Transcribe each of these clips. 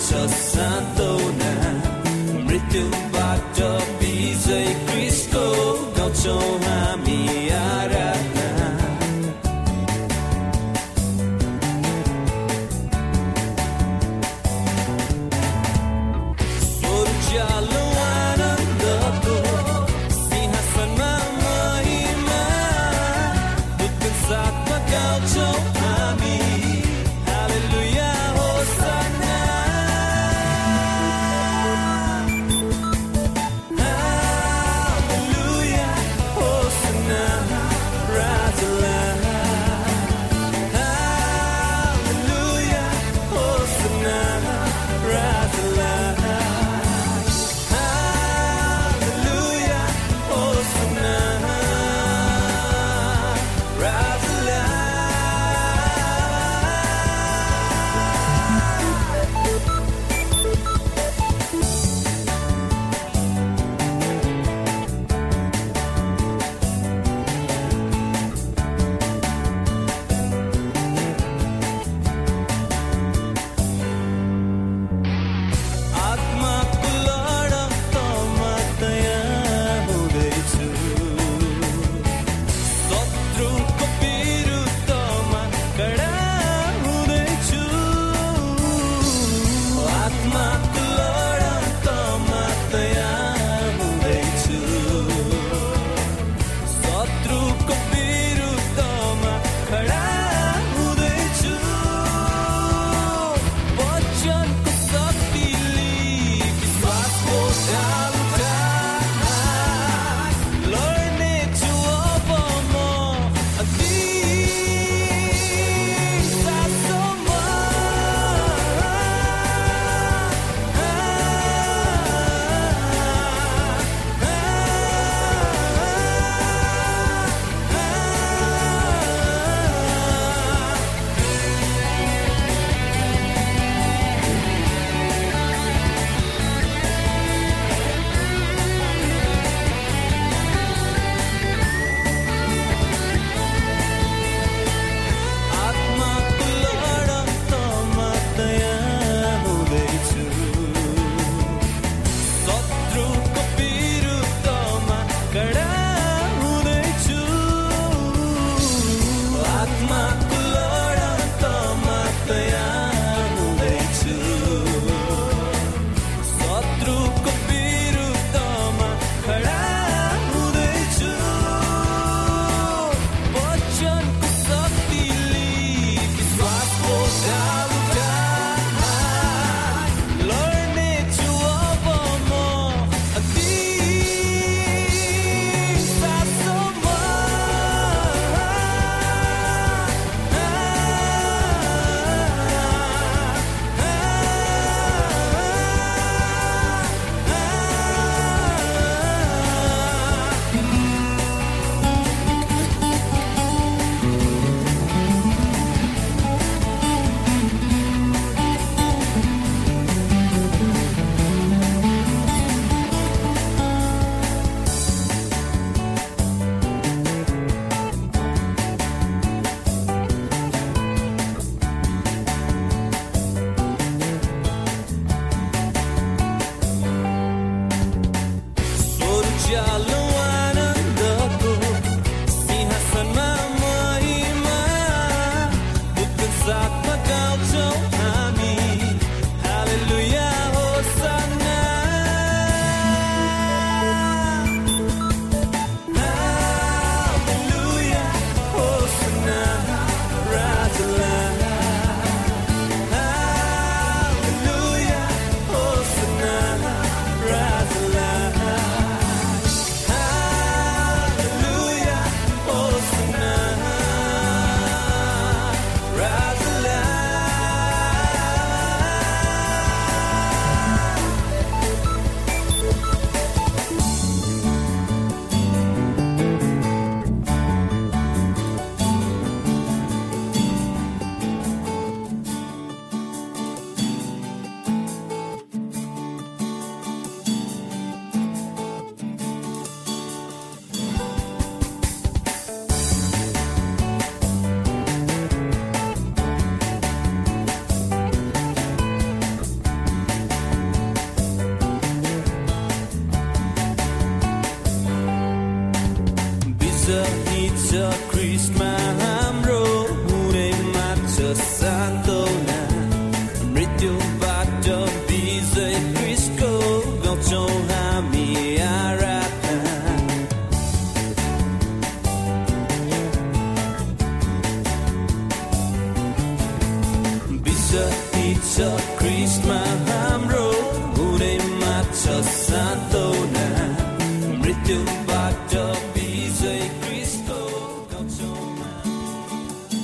Mucho santo.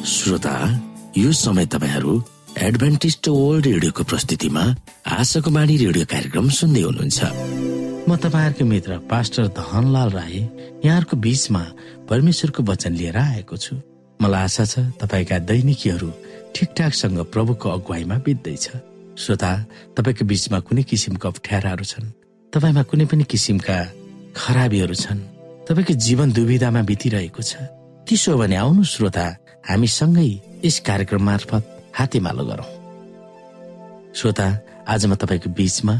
श्रोता यो समय तपाईँहरू एडभेन्टिस्ट वर्ल्ड रेडियोको प्रस्तुतिमा आशाको बाणी रेडियो कार्यक्रम सुन्दै हुनुहुन्छ। म तपाईँहरूको मित्र पास्टर धनलाल राई यहाँहरूको बीचमा परमेश्वरको वचन लिएर आएको छु। मलाई आशा छ तपाईँका दैनिकीहरू ठिकठाकसँग प्रभुको अगुवाईमा बित्दैछ। श्रोता तपाईँको बीचमा कुनै किसिमका अप्ठ्याराहरू छन्? तपाईँमा कुनै पनि किसिमका खराबीहरू छन्? तपाईँको जीवन दुविधामा बितिरहेको छ? त्यसो हो भने आउनु श्रोता हामी सँगै यस कार्यक्रम मार्फत हातेमालो गरौं। श्रोता आज म तपाईँको बीचमा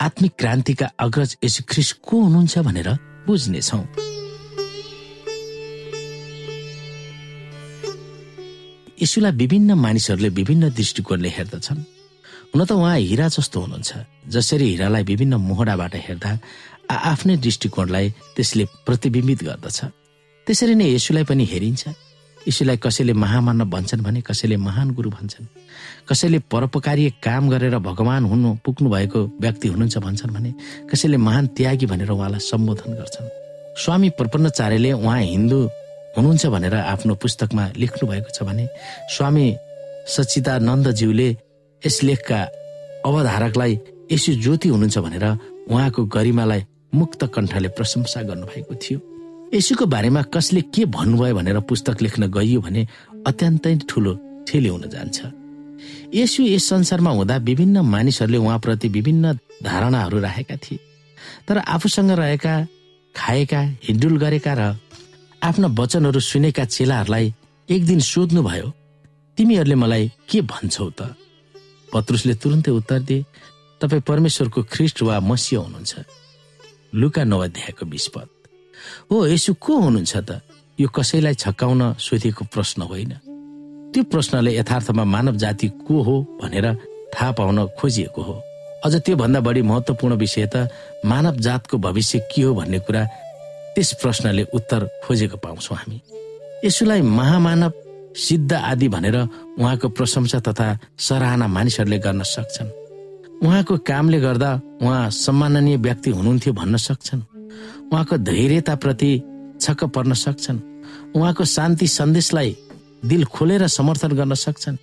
आत्मिक क्रान्तिका अग्रज यसु ख्रिस को हुनुहुन्छ भनेर बुझ्नेछौ। यसुलाई विभिन्न मानिसहरूले विभिन्न दृष्टिकोणले हेर्दछन्। हुन त उहाँ हिरा जस्तो हुनुहुन्छ जसरी हिरालाई विभिन्न मोहडाबाट हेर्दा आफ्नै दृष्टिकोणलाई त्यसले प्रतिबिम्बित गर्दछ। त्यसरी नै यसुलाई पनि हेरिन्छ। यसुलाई कसैले महामान्न भन्छन् भने कसैले महान गुरु भन्छन्। कसैले परोपकारी काम गरेर भगवान हुनु पुग्नु भएको व्यक्ति हुनुहुन्छ भन्छन् भने कसैले महान त्यागी भनेर उहाँलाई सम्बोधन गर्छन्। स्वामी प्रपन्नचार्यले उहाँ हिन्दू हुनुहुन्छ भनेर आफ्नो पुस्तकमा लेख्नु भएको छ भने स्वामी सचिदानन्दज्यूले यस लेखका अवधारकलाई यसो ज्योति हुनुहुन्छ भनेर उहाँको गरिमालाई मुक्त कण्ठले प्रशंसा गर्नुभएको थियो। यसुको बारेमा कसले के भन्नुभयो भनेर पुस्तक लेख्न गइयो भने अत्यन्तै ठुलो ठेली हुन जान्छ। यसु यस संसारमा हुँदा विभिन्न मानिसहरूले उहाँप्रति विभिन्न धारणाहरू राखेका थिए। तर आफूसँग रहेका खाएका हिडुल गरेका र आफ्ना वचनहरू सुनेका चेलाहरूलाई एक दिन सोध्नुभयो तिमीहरूले मलाई के भन्छौ त? पत्रुसले तुरन्तै उत्तर दिए तपाईँ परमेश्वरको ख्रिस्ट वा मसिह हुनुहुन्छ। लुका नवाध्यायको विस्पत हो यसो को हुनुहुन्छ त? यो कसैलाई छक्काउन सोधिएको प्रश्न होइन। त्यो प्रश्नले यथार्थमा मानव जाति को हो भनेर थाहा पाउन खोजिएको हो। अझ त्योभन्दा बढी महत्वपूर्ण विषय त मानव जातको भविष्य के हो भन्ने कुरा त्यस प्रश्नले उत्तर खोजेको पाउँछौ हामी यसुलाई महामानव सिद्ध आदि भनेर उहाँको प्रशंसा तथा सराहना मानिसहरूले गर्न सक्छन्। उहाँको कामले गर्दा उहाँ सम्माननीय व्यक्ति हुनुहुन्थ्यो भन्न सक्छन्। उहाँको धैर्यताप्रति छक्क पर्न सक्छन्। उहाँको शान्ति सन्देशलाई दिल खोलेर समर्थन गर्न सक्छन्।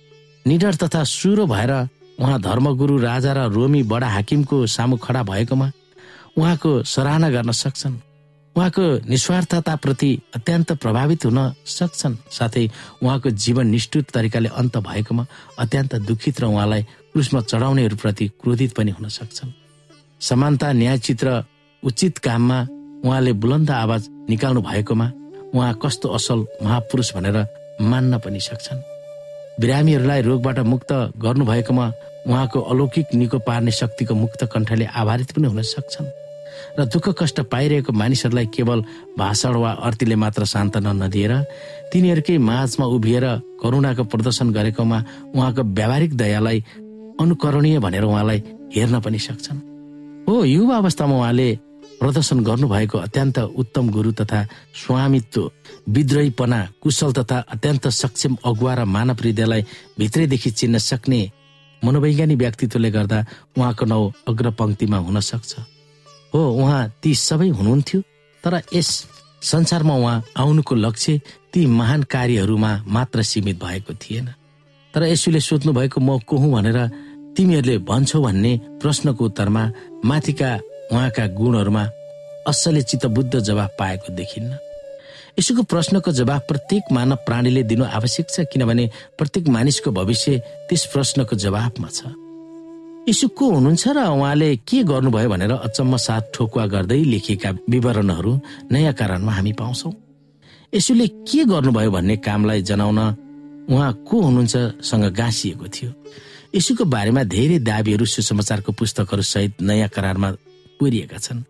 निडर तथा सुरो भएर उहाँ धर्मगुरु राजा र रोमी बडा हाकिमको सामु खडा भएकोमा उहाँको सराहना गर्न सक्छन्। उहाँको निस्वार्थताप्रति अत्यन्त प्रभावित हुन सक्छन्। साथै उहाँको जीवन निष्ठुत तरिकाले अन्त भएकोमा अत्यन्त दुखित र उहाँलाई क्रुसमा चढाउनेहरूप्रति क्रोधित पनि हुन सक्छन्। समानता न्यायचित्र उचित काममा उहाँले बुलन्द आवाज निकाल्नु भएकोमा उहाँ कस्तो असल महापुरुष भनेर मान्न पनि सक्छन्। बिरामीहरूलाई रोगबाट मुक्त गर्नुभएकोमा उहाँको अलौकिक निको पार्ने शक्तिको मुक्त कण्ठले आभारित पनि हुन सक्छन्। र दुःख कष्ट पाइरहेको मानिसहरूलाई केवल भाषण वा अर्थीले मात्र सान्त्वना नदिएर तिनीहरूकै माझमा उभिएर करुणाको प्रदर्शन गरेकोमा उहाँको व्यावहारिक दयालाई अनुकरणीय भनेर उहाँलाई हेर्न पनि सक्छन्। हो युवा अवस्थामा उहाँले प्रदर्शन गर्नुभएको अत्यन्त उत्तम गुरु तथा स्वामित्व विद्रोहीपना कुशल तथा अत्यन्त सक्षम अगुवा र मानव हृदयलाई भित्रैदेखि चिन्न सक्ने मनोवैज्ञानिक व्यक्तित्वले गर्दा उहाँको नाउँ अग्रपङ्क्तिमा हुन सक्छ। हो उहाँ ती सबै हुनुहुन्थ्यो तर यस संसारमा उहाँ आउनुको लक्ष्य ती महान कार्यहरूमा मात्र सीमित भएको थिएन। तर यसुले सोध्नु भएको म को हुँ? भनेर तिमीहरूले भन्छौ भन्ने प्रश्नको उत्तरमा माथिका उहाँका गुणहरूमा असले चित्तबुद्ध जवाफ पाएको देखिन्न। यसोको प्रश्नको जवाब प्रत्येक मानव प्राणीले दिनु आवश्यक छ किनभने प्रत्येक मानिसको भविष्य त्यस प्रश्नको जवाफमा छ। यसो को हुनुहुन्छ र उहाँले के गर्नुभयो भनेर अचम्म साथ ठोकुवा गर्दै लेखिएका विवरणहरू नयाँ कारणमा हामी पाउँछौ। यसोले के गर्नुभयो भन्ने कामलाई जनाउन उहाँ को हुनुहुन्छ गाँसिएको थियो। यसुको बारेमा धेरै दावीहरू सुसमाचारको पुस्तकहरू सहित नयाँ करारमा पुरिएका छन्।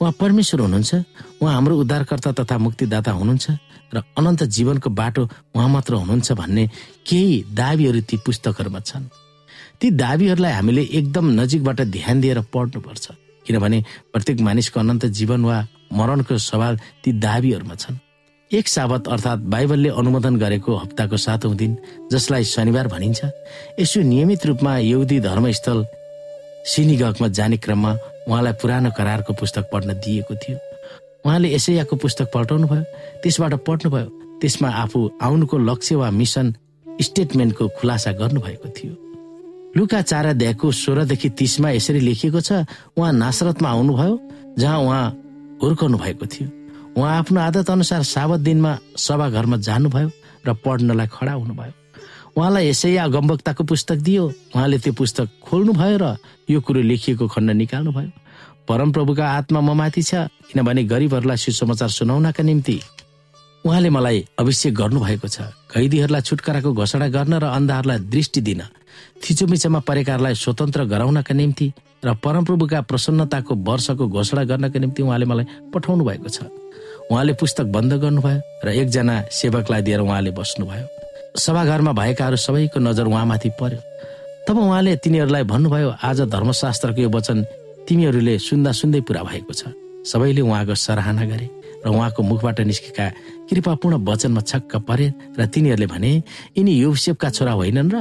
उहाँ परमेश्वर हुनुहुन्छ उहाँ हाम्रो उद्धारकर्ता तथा मुक्तिदाता हुनुहुन्छ र अनन्त जीवनको बाटो उहाँ मात्र हुनुहुन्छ भन्ने केही दावीहरू ती पुस्तकहरूमा छन्। ती दावीहरूलाई हामीले एकदम नजिकबाट ध्यान दिएर पढ्नुपर्छ। किनभने प्रत्येक मानिसको अनन्त जीवन वा मरणको सवाल ती दावीहरूमा छन्। एक साबत अर्थात् बाइबलले अनुमोदन गरेको हप्ताको सातौं दिन जसलाई शनिबार भनिन्छ यसो नियमित रूपमा यहुदी धर्मस्थल सिनिगकमा जाने क्रममा उहाँलाई पुरानो करारको पुस्तक पढ्न दिएको थियो। उहाँले यसैयाको पुस्तक पल्टाउनु भयो त्यसबाट पढ्नुभयो त्यसमा आफू आउनुको लक्ष्य वा मिसन स्टेटमेन्टको खुलासा गर्नुभएको थियो। लुका चार अध्यायको सोह्रदेखि तिसमा यसरी लेखिएको छ उहाँ नासरतमा आउनुभयो जहाँ उहाँ हुर्काउनु भएको थियो। उहाँ आफ्नो आदत अनुसार साबत दिनमा सभाघरमा जानुभयो र पढ्नलाई खडा हुनुभयो। उहाँलाई यसै अगम्बक्ताको पुस्तक दियो। उहाँले त्यो पुस्तक खोल्नुभयो र यो कुरो लेखिएको खण्ड निकाल्नुभयो। परमप्रभुका आत्मा म माथि छ किनभने गरिबहरूलाई सुसमाचार सुनाउनका निम्ति उहाँले मलाई अभिषेक गर्नुभएको छ। कैदीहरूलाई छुटकाराको घोषणा गर्न र अन्धाहरूलाई दृष्टि दिन थिचोमिचोमा परेकाहरूलाई स्वतन्त्र गराउनका निम्ति र परमप्रभुका प्रसन्नताको वर्षको घोषणा गर्नका निम्ति उहाँले मलाई पठाउनु भएको छ। उहाँले पुस्तक बन्द गर्नुभयो र एकजना सेवकलाई दिएर उहाँले बस्नुभयो। सभाघरमा भएकाहरू सबैको नजर उहाँमाथि पर्यो। तब उहाँले तिनीहरूलाई भन्नुभयो आज धर्मशास्त्रको यो वचन तिमीहरूले सुन्दा सुन्दै पुरा भएको छ। सबैले उहाँको सराहना गरे र उहाँको मुखबाट निस्केका कृपापूर्ण वचनमा छक्क परे र तिनीहरूले भने यिनी युसेफका छोरा होइनन् र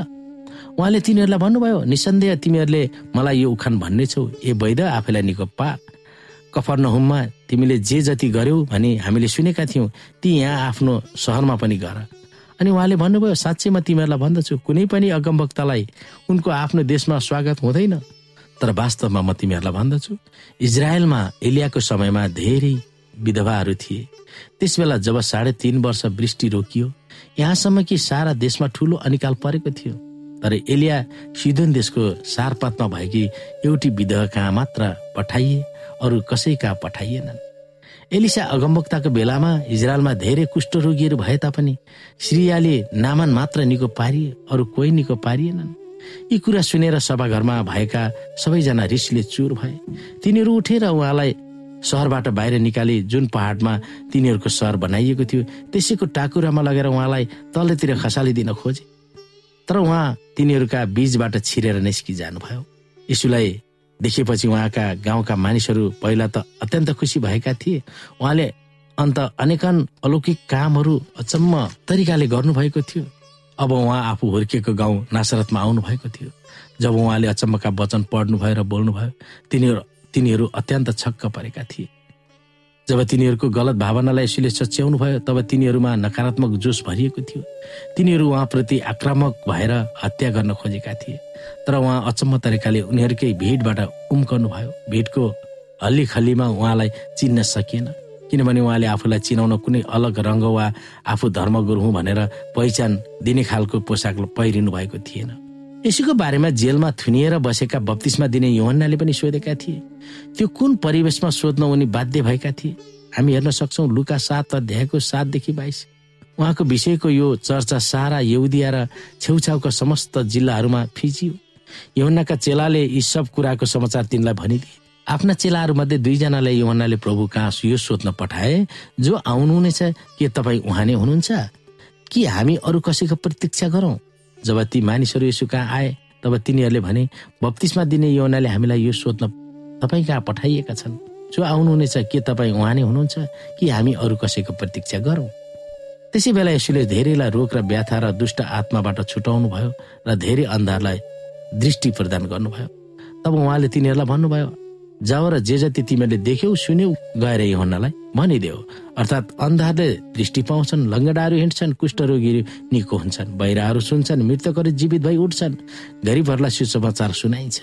उहाँले तिनीहरूलाई भन्नुभयो निसन्देह तिमीहरूले मलाई यो उखान भन्ने छौ। ए वैद आफैलाई निको पा कफर नहुममा तिमीले जे जति गर्यौ भने हामीले सुनेका थियौँ। ती यहाँ आफ्नो सहरमा पनि गर। अनि उहाँले भन्नुभयो साँच्चै म तिमीहरूलाई भन्दछु। कुनै पनि अगमभक्तलाई उनको आफ्नो देशमा स्वागत हुँदैन। तर वास्तवमा म तिमीहरूलाई भन्दछु। इजरायलमा एलियाको समयमा धेरै विधवाहरू थिए। त्यस बेला जब साढे तीन वर्ष वृष्टि रोकियो यहाँसम्म कि सारा देशमा ठुलो अनिकाल परेको थियो। तर एलिया सिधोन देशको सारपातमा भएकी एउटी विधवा कहाँ मात्र पठाइए अरू कसै कहाँ पठाइएनन्। एलिसा अगमवक्ताको बेलामा इजरायलमा धेरै कुष्ठरोगीहरू भए तापनि सिरियाले नामान मात्र निको पारिए अरू कोही निको पारिएनन्। यी कुरा सुनेर सभाघरमा भएका सबैजना ऋषिले चुर भए। तिनीहरू उठेर उहाँलाई सहरबाट बाहिर निकाली जुन पहाडमा तिनीहरूको सहर बनाइएको थियो त्यसैको टाकुरामा लगेर उहाँलाई तलतिर खसालिदिन खोजे। तर उहाँ तिनीहरूका बीचबाट छिरेर निस्किजानुभयो। यीशुलाई देखेपछि उहाँका गाउँका मानिसहरू पहिला त अत्यन्त खुसी भएका थिए। उहाँले अन्त अनेकन अलौकिक कामहरू अचम्म तरिकाले गर्नुभएको थियो। अब उहाँ आफू हुर्किएको गाउँ नासरतमा आउनु भएको थियो। जब उहाँले अचम्मका वचन पढ्नुभयो र बोल्नुभयो तिनीहरू तिनीहरू अत्यन्त छक्क परेका थिए। जब तिनीहरूको गलत भावनालाई यसले सच्याउनु भयो तब तिनीहरूमा नकारात्मक जोस भरिएको थियो। तिनीहरू उहाँप्रति आक्रामक भएर हत्या गर्न खोजेका थिए। तर उहाँ अचम्म तरिकाले उनीहरूकै भिडबाट उम्कनु भयो भिडको हल्ली खल्लीमा उहाँलाई चिन्न सकिएन। किनभने उहाँले आफूलाई चिनाउन कुनै अलग रङ्ग वा आफू धर्मगुरु हुँ भनेर पहिचान दिने खालको पोसाक पहिरिनु भएको थिएन। यसैको बारेमा जेलमा थुनिएर बसेका बत्तिसमा दिने योहन्नाले पनि सोधेका थिए त्यो कुन परिवेशमा सोध्न उनी बाध्य भएका थिए? हामी हेर्न सक्छौ लुका सात अध्यायको सातदेखि बाइस। उहाँको विषयको यो चर्चा सारा यौदिया र छेउछाउका समस्त जिल्लाहरूमा फिजियो। योहन्नाका चेलाले यी सब कुराको समाचार तिनलाई भनिदिए। आफ्ना चेलाहरू मध्ये दुईजनाले योहन्नाले प्रभु कहाँ यो सोध्न पठाए जो आउनुहुनेछ के तपाईँ उहाँ नै हुनुहुन्छ? कि हामी अरू कसैको प्रतीक्षा गरौँ? जब ती मानिसहरू यसो कहाँ आए तब तिनीहरूले भने बत्तिसमा दिने योनाले हामीलाई यो सोध्न तपाईँ कहाँ पठाइएका छन्? जो आउनुहुनेछ के तपाईँ उहाँ नै हुनुहुन्छ? कि हामी अरू कसैको प्रतीक्षा गरौँ? त्यसै बेला यसुले धेरैलाई रोग र व्याथा र दुष्ट आत्माबाट छुटाउनु भयो र धेरै अन्धारलाई दृष्टि प्रदान गर्नुभयो। तब उहाँले तिनीहरूलाई भन्नुभयो जाऊ र जे जति तिमीहरूले देख्यौ सुन्यौ गएर योहन्नालाई भनिदेऊ। अर्थात् अन्धारले दृष्टि पाउँछन् लङ्गडाहरू हिँड्छन् कुष्ठरोगीहरू निको हुन्छन् बहिराहरू सुन्छन् मृतकहरू जीवित भई उठ्छन्। गरिबहरूलाई सुसमाचार सुनाइन्छ।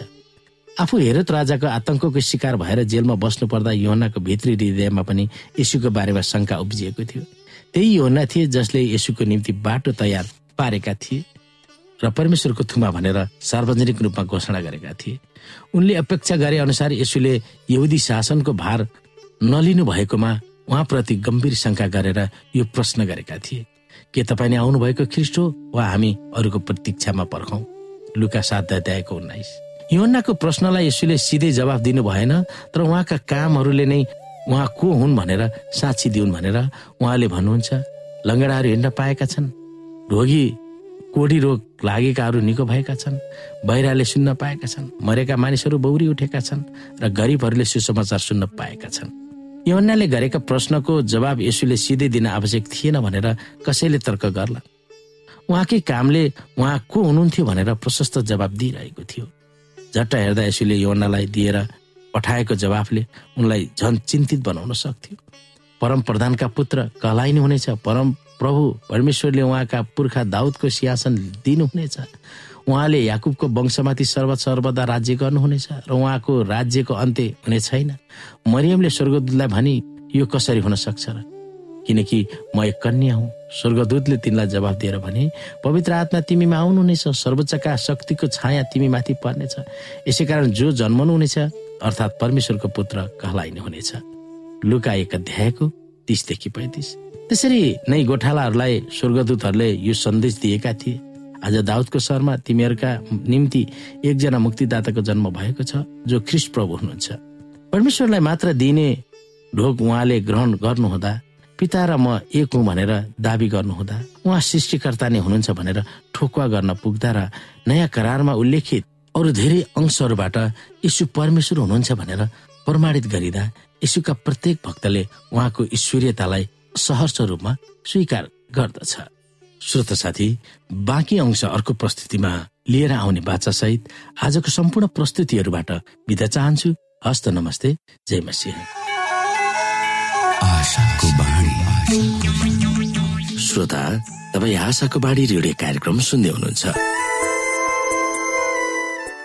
आफू हेरत राजाको आतंकको शिकार भएर जेलमा बस्नु पर्दा योहनाको भित्री हृदयमा पनि यशुको बारेमा शङ्का उब्जिएको थियो। त्यही योहना थिए जसले यसुको निम्ति बाटो तयार पारेका थिए। र परमेश्वरको थुमा भनेर सार्वजनिक रूपमा घोषणा गरेका थिए। उनले अपेक्षा गरे अनुसार यसुले यहुदी शासनको भार नलिनु भएकोमा उहाँप्रति गम्भीर शङ्का गरेर यो प्रश्न गरेका थिए। के तपाईँले आउनुभएको ख्रिस्ट हो वा हामी अरूको प्रतीक्षामा पर्खौँ? लुका सात अध्यायको उन्नाइस। योन्नाको प्रश्नलाई यसुले सिधै जवाफ दिनु भएन तर उहाँका कामहरूले नै उहाँ को हुन् भनेर साक्षी दिउन् भनेर उहाँले भन्नुहुन्छ लङ्गडाहरू हिँड्न पाएका छन्। रोगी कोडी रोग लागेकाहरू निको भएका छन् बहिराले सुन्न पाएका छन् मरेका मानिसहरू बौरी उठेका छन् र गरिबहरूले सुसमाचार सुन्न पाएका छन्। योन्नाले गरेका प्रश्नको जवाब यसुले सिधै दिन आवश्यक थिएन भनेर कसैले तर्क गर्ला। उहाँकै कामले उहाँ को हुनुहुन्थ्यो भनेर प्रशस्त जवाब दिइरहेको थियो। झट्ट हेर्दा यसुले योन्नालाई दिएर पठाएको जवाफले उनलाई झन चिन्तित बनाउन सक्थ्यो। परम प्रधानका पुत्र कहलाइनु हुनेछ परम प्रभु परमेश्वरले उहाँका पुर्खा दाउदको सिंहासन दिनुहुनेछ। उहाँले याकुबको वंशमाथि सर्व सर्वदा राज्य गर्नुहुनेछ र उहाँको राज्यको अन्त्य हुने छैन। मरियमले स्वर्गदूतलाई भनी यो कसरी हुन सक्छ र? किनकि म एक कन्या हुँ। स्वर्गदूतले तिनलाई जवाब दिएर भने पवित्र आत्मा तिमीमा आउनुहुनेछ सर्वोच्चका शक्तिको छाया तिमी माथि पर्नेछ। यसै कारण जो जन्मनुहुनेछ अर्थात् परमेश्वरको पुत्र कहलाइनु हुनेछ लुका एक अध्यायको तिसदेखि पैँतिस। त्यसरी नै गोठालाहरूलाई स्वर्गदूतहरूले यो सन्देश दिएका थिए। आज दाउदको शहरमा तिमीहरूका निम्ति एकजना मुक्तिदाताको जन्म भएको छ जो ख्रिस प्रभु हुनुहुन्छ। परमेश्वरलाई मात्र दिने ढोक उहाँले ग्रहण गर्नुहुँदा पिता र म एक हुँ भनेर दावी गर्नुहुँदा उहाँ सृष्टिकर्ता नै हुनुहुन्छ भनेर ठोकुवा गर्न पुग्दा र नयाँ करारमा उल्लेखित अरू धेरै अंशहरूबाट यीशु परमेश्वर हुनुहुन्छ भनेर प्रमाणित गरिँदा यीशुका प्रत्येक भक्तले उहाँको ईश्वरीयतालाई सहर्ष रूपमा स्वीकार गर्दछ। श्रोत साथी बाँकी अंश अर्को प्रस्तुतिमा लिएर आउने बाचा सहित आजको सम्पूर्ण प्रस्तुतिहरूबाट बिदा चाहन्छु। हस्त नमस्ते जय मसिंह। श्रोता तपाईँ आशाको बाढी रेडियो कार्यक्रम सुन्दै हुनुहुन्छ।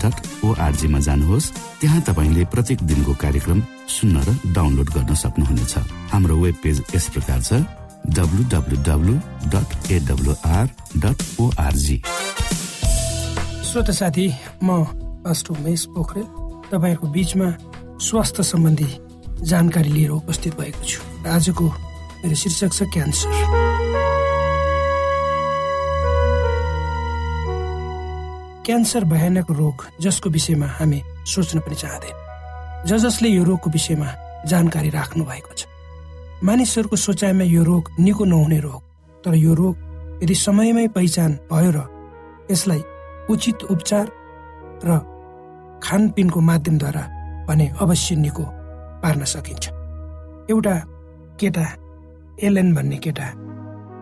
डट ओआरजीमा जानुहोस्। त्यहाँ तपाईँले प्रत्येक दिनको कार्यक्रम सुन्न र डाउनलोड गर्न सक्नुहुनेछ। हाम्रो वेब पेज यस प्रकार छ ओआरजी श्रोत साथी म पास्टर उमेश पोखरेल। तपाईँहरूको बिचमा स्वास्थ्य सम्बन्धी जानकारी लिएर उपस्थित भएको छु। आजको मेरो शीर्षक छ क्यान्सर। क्यान्सर भयानक रोग जसको विषयमा हामी सोच्न पनि चाहँदैन ज जसले यो रोगको विषयमा जानकारी राख्नु भएको छ। मानिसहरूको सोचाइमा यो रोग निको नहुने रोग तर यो रोग यदि समयमै पहिचान भयो र यसलाई उचित उपचार र खानपिनको माध्यमद्वारा भने अवश्य निको पार्न सकिन्छ। एउटा केटा एलेन भन्ने केटा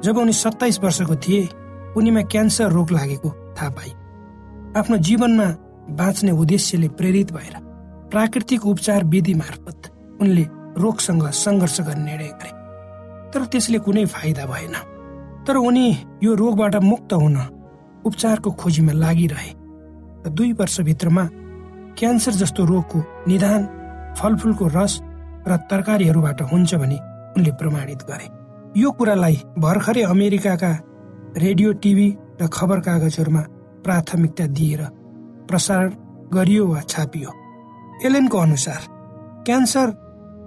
जब उनी सत्ताइस वर्षको थिए उनीमा क्यान्सर रोग लागेको थाहा पाए आफ्नो जीवनमा बाँच्ने उद्देश्यले प्रेरित भएर प्राकृतिक उपचार विधि मार्फत उनले रोगसँग सङ्घर्ष गर्ने निर्णय गरे। तर त्यसले कुनै फाइदा भएन। तर उनी यो रोगबाट मुक्त हुन उपचारको खोजीमा लागिरहे र दुई वर्षभित्रमा क्यान्सर जस्तो रोगको निदान फलफुलको रस र तरकारीहरूबाट हुन्छ भनी उनले प्रमाणित गरे। यो कुरालाई भर्खरै अमेरिकाका रेडियो टिभी र खबर कागजहरूमा प्राथमिकता दिएर प्रसारण गरियो वा छापियो। एलेनको अनुसार क्यान्सर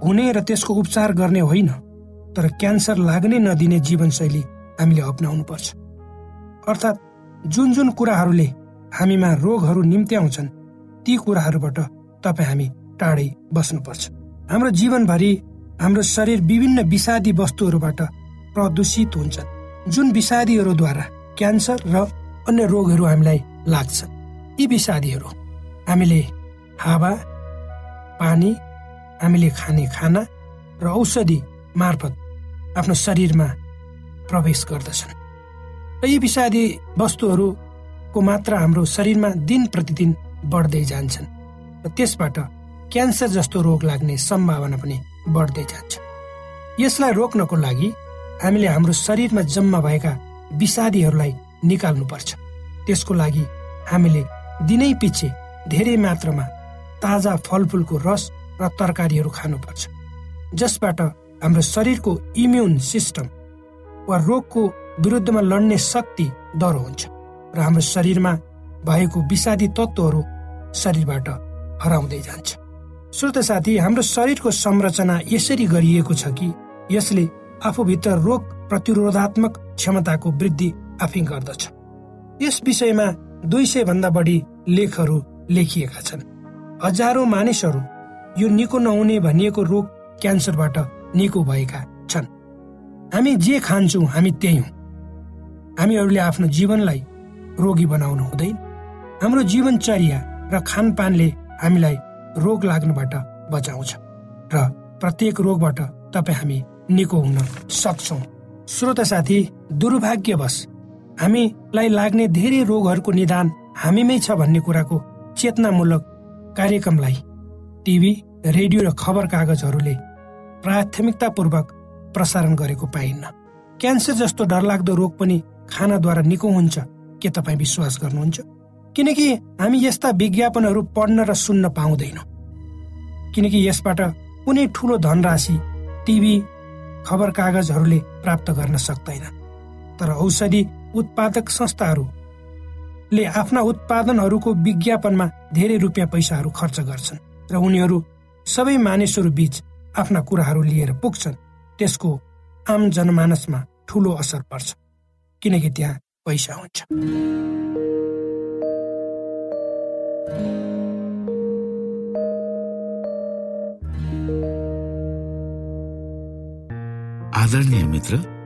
हुने र त्यसको उपचार गर्ने होइन तर क्यान्सर लाग्नै नदिने जीवनशैली हामीले अप्नाउनु पर्छ अर्थात् जुन जुन कुराहरूले हामीमा रोगहरू निम्त्याउँछन् ती कुराहरूबाट तपाईँ हामी टाढै बस्नुपर्छ। हाम्रो जीवनभरि हाम्रो शरीर विभिन्न विषादी वस्तुहरूबाट प्रदूषित हुन्छन् जुन विषादीहरूद्वारा क्यान्सर र अन्य रोगहरू हामीलाई लाग्छ। यी विषादीहरू हामीले हावा पानी हामीले खाने खाना र औषधि मार्फत आफ्नो शरीरमा प्रवेश गर्दछन्। र यी विषादी वस्तुहरूको मात्रा हाम्रो शरीरमा दिन प्रतिदिन बढ्दै जान्छन् र त्यसबाट क्यान्सर जस्तो रोग लाग्ने सम्भावना पनि बढ्दै जान्छ। यसलाई रोक्नको लागि हामीले हाम्रो शरीरमा जम्मा भएका विषादीहरूलाई निकाल्नुपर्छ। त्यसको लागि हामीले दिनै पछि धेरै मात्रामा ताजा फलफुलको रस र तरकारीहरू खानुपर्छ। जसबाट हाम्रो शरीरको इम्युन सिस्टम वा रोगको विरुद्धमा लड्ने शक्ति दह्रो हुन्छ र हाम्रो शरीरमा भएको विषादी तत्त्वहरू शरीरबाट हराउँदै जान्छ। श्रोत साथी हाम्रो शरीरको संरचना यसरी गरिएको छ कि यसले आफूभित्र रोग प्रतिरोधात्मक क्षमताको वृद्धि आफै गर्दछ। यस विषयमा दुई सय भन्दा बढी लेखहरू लेखिएका छन्। हजारौं मानिसहरू यो निको नहुने भनिएको रोग क्यान्सरबाट निको भएका छन्। हामी जे खान्छौँ हामी त्यही हौ। हामीहरूले आफ्नो जीवनलाई रोगी बनाउनु हुँदैन। हाम्रो जीवनचर्या र खानपानले हामीलाई रोग लाग्नुबाट बचाउँछ र प्रत्येक रोगबाट तपाईँ हामी निको हुन सक्छौ। श्रोत साथी दुर्भाग्यवश हामीलाई लाग्ने धेरै रोगहरूको निदान हामीमै छ भन्ने कुराको चेतनामूलक कार्यक्रमलाई टिभी रेडियो र खबर कागजहरूले प्राथमिकतापूर्वक प्रसारण गरेको पाइन्न। क्यान्सर जस्तो डरलाग्दो रोग पनि खानाद्वारा निको हुन्छ के तपाईँ विश्वास गर्नुहुन्छ? किनकि हामी यस्ता विज्ञापनहरू पढ्न र सुन्न पाउँदैनौँ। किनकि यसबाट कुनै ठुलो धनराशि टिभी खबर कागजहरूले प्राप्त गर्न सक्दैन। तर औषधि उत्पादक संस्थाहरूले आफ्ना उत्पादनहरूको विज्ञापनमा धेरै रुपियाँ पैसाहरू खर्च गर्छन् र उनीहरू सबै मानिसहरू बीच आफ्ना कुराहरू लिएर पुग्छन्। त्यसको आम जनमानसमा ठुलो असर पर्छ किनकि त्यहाँ पैसा हुन्छ। आदरणीय मित्र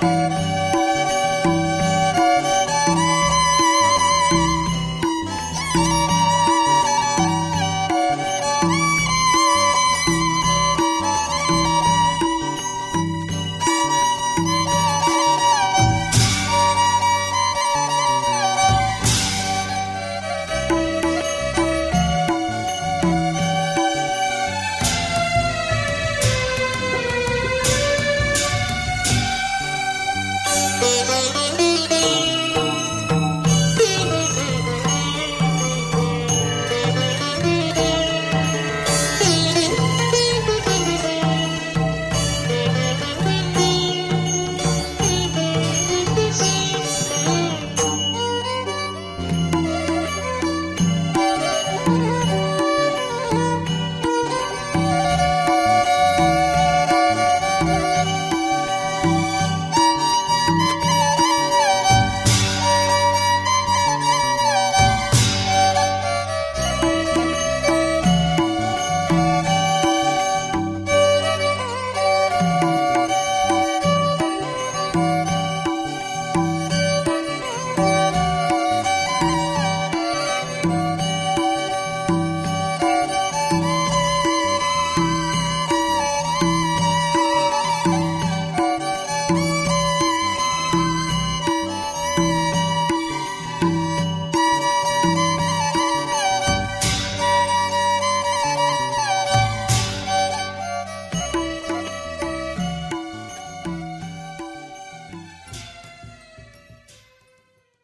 Música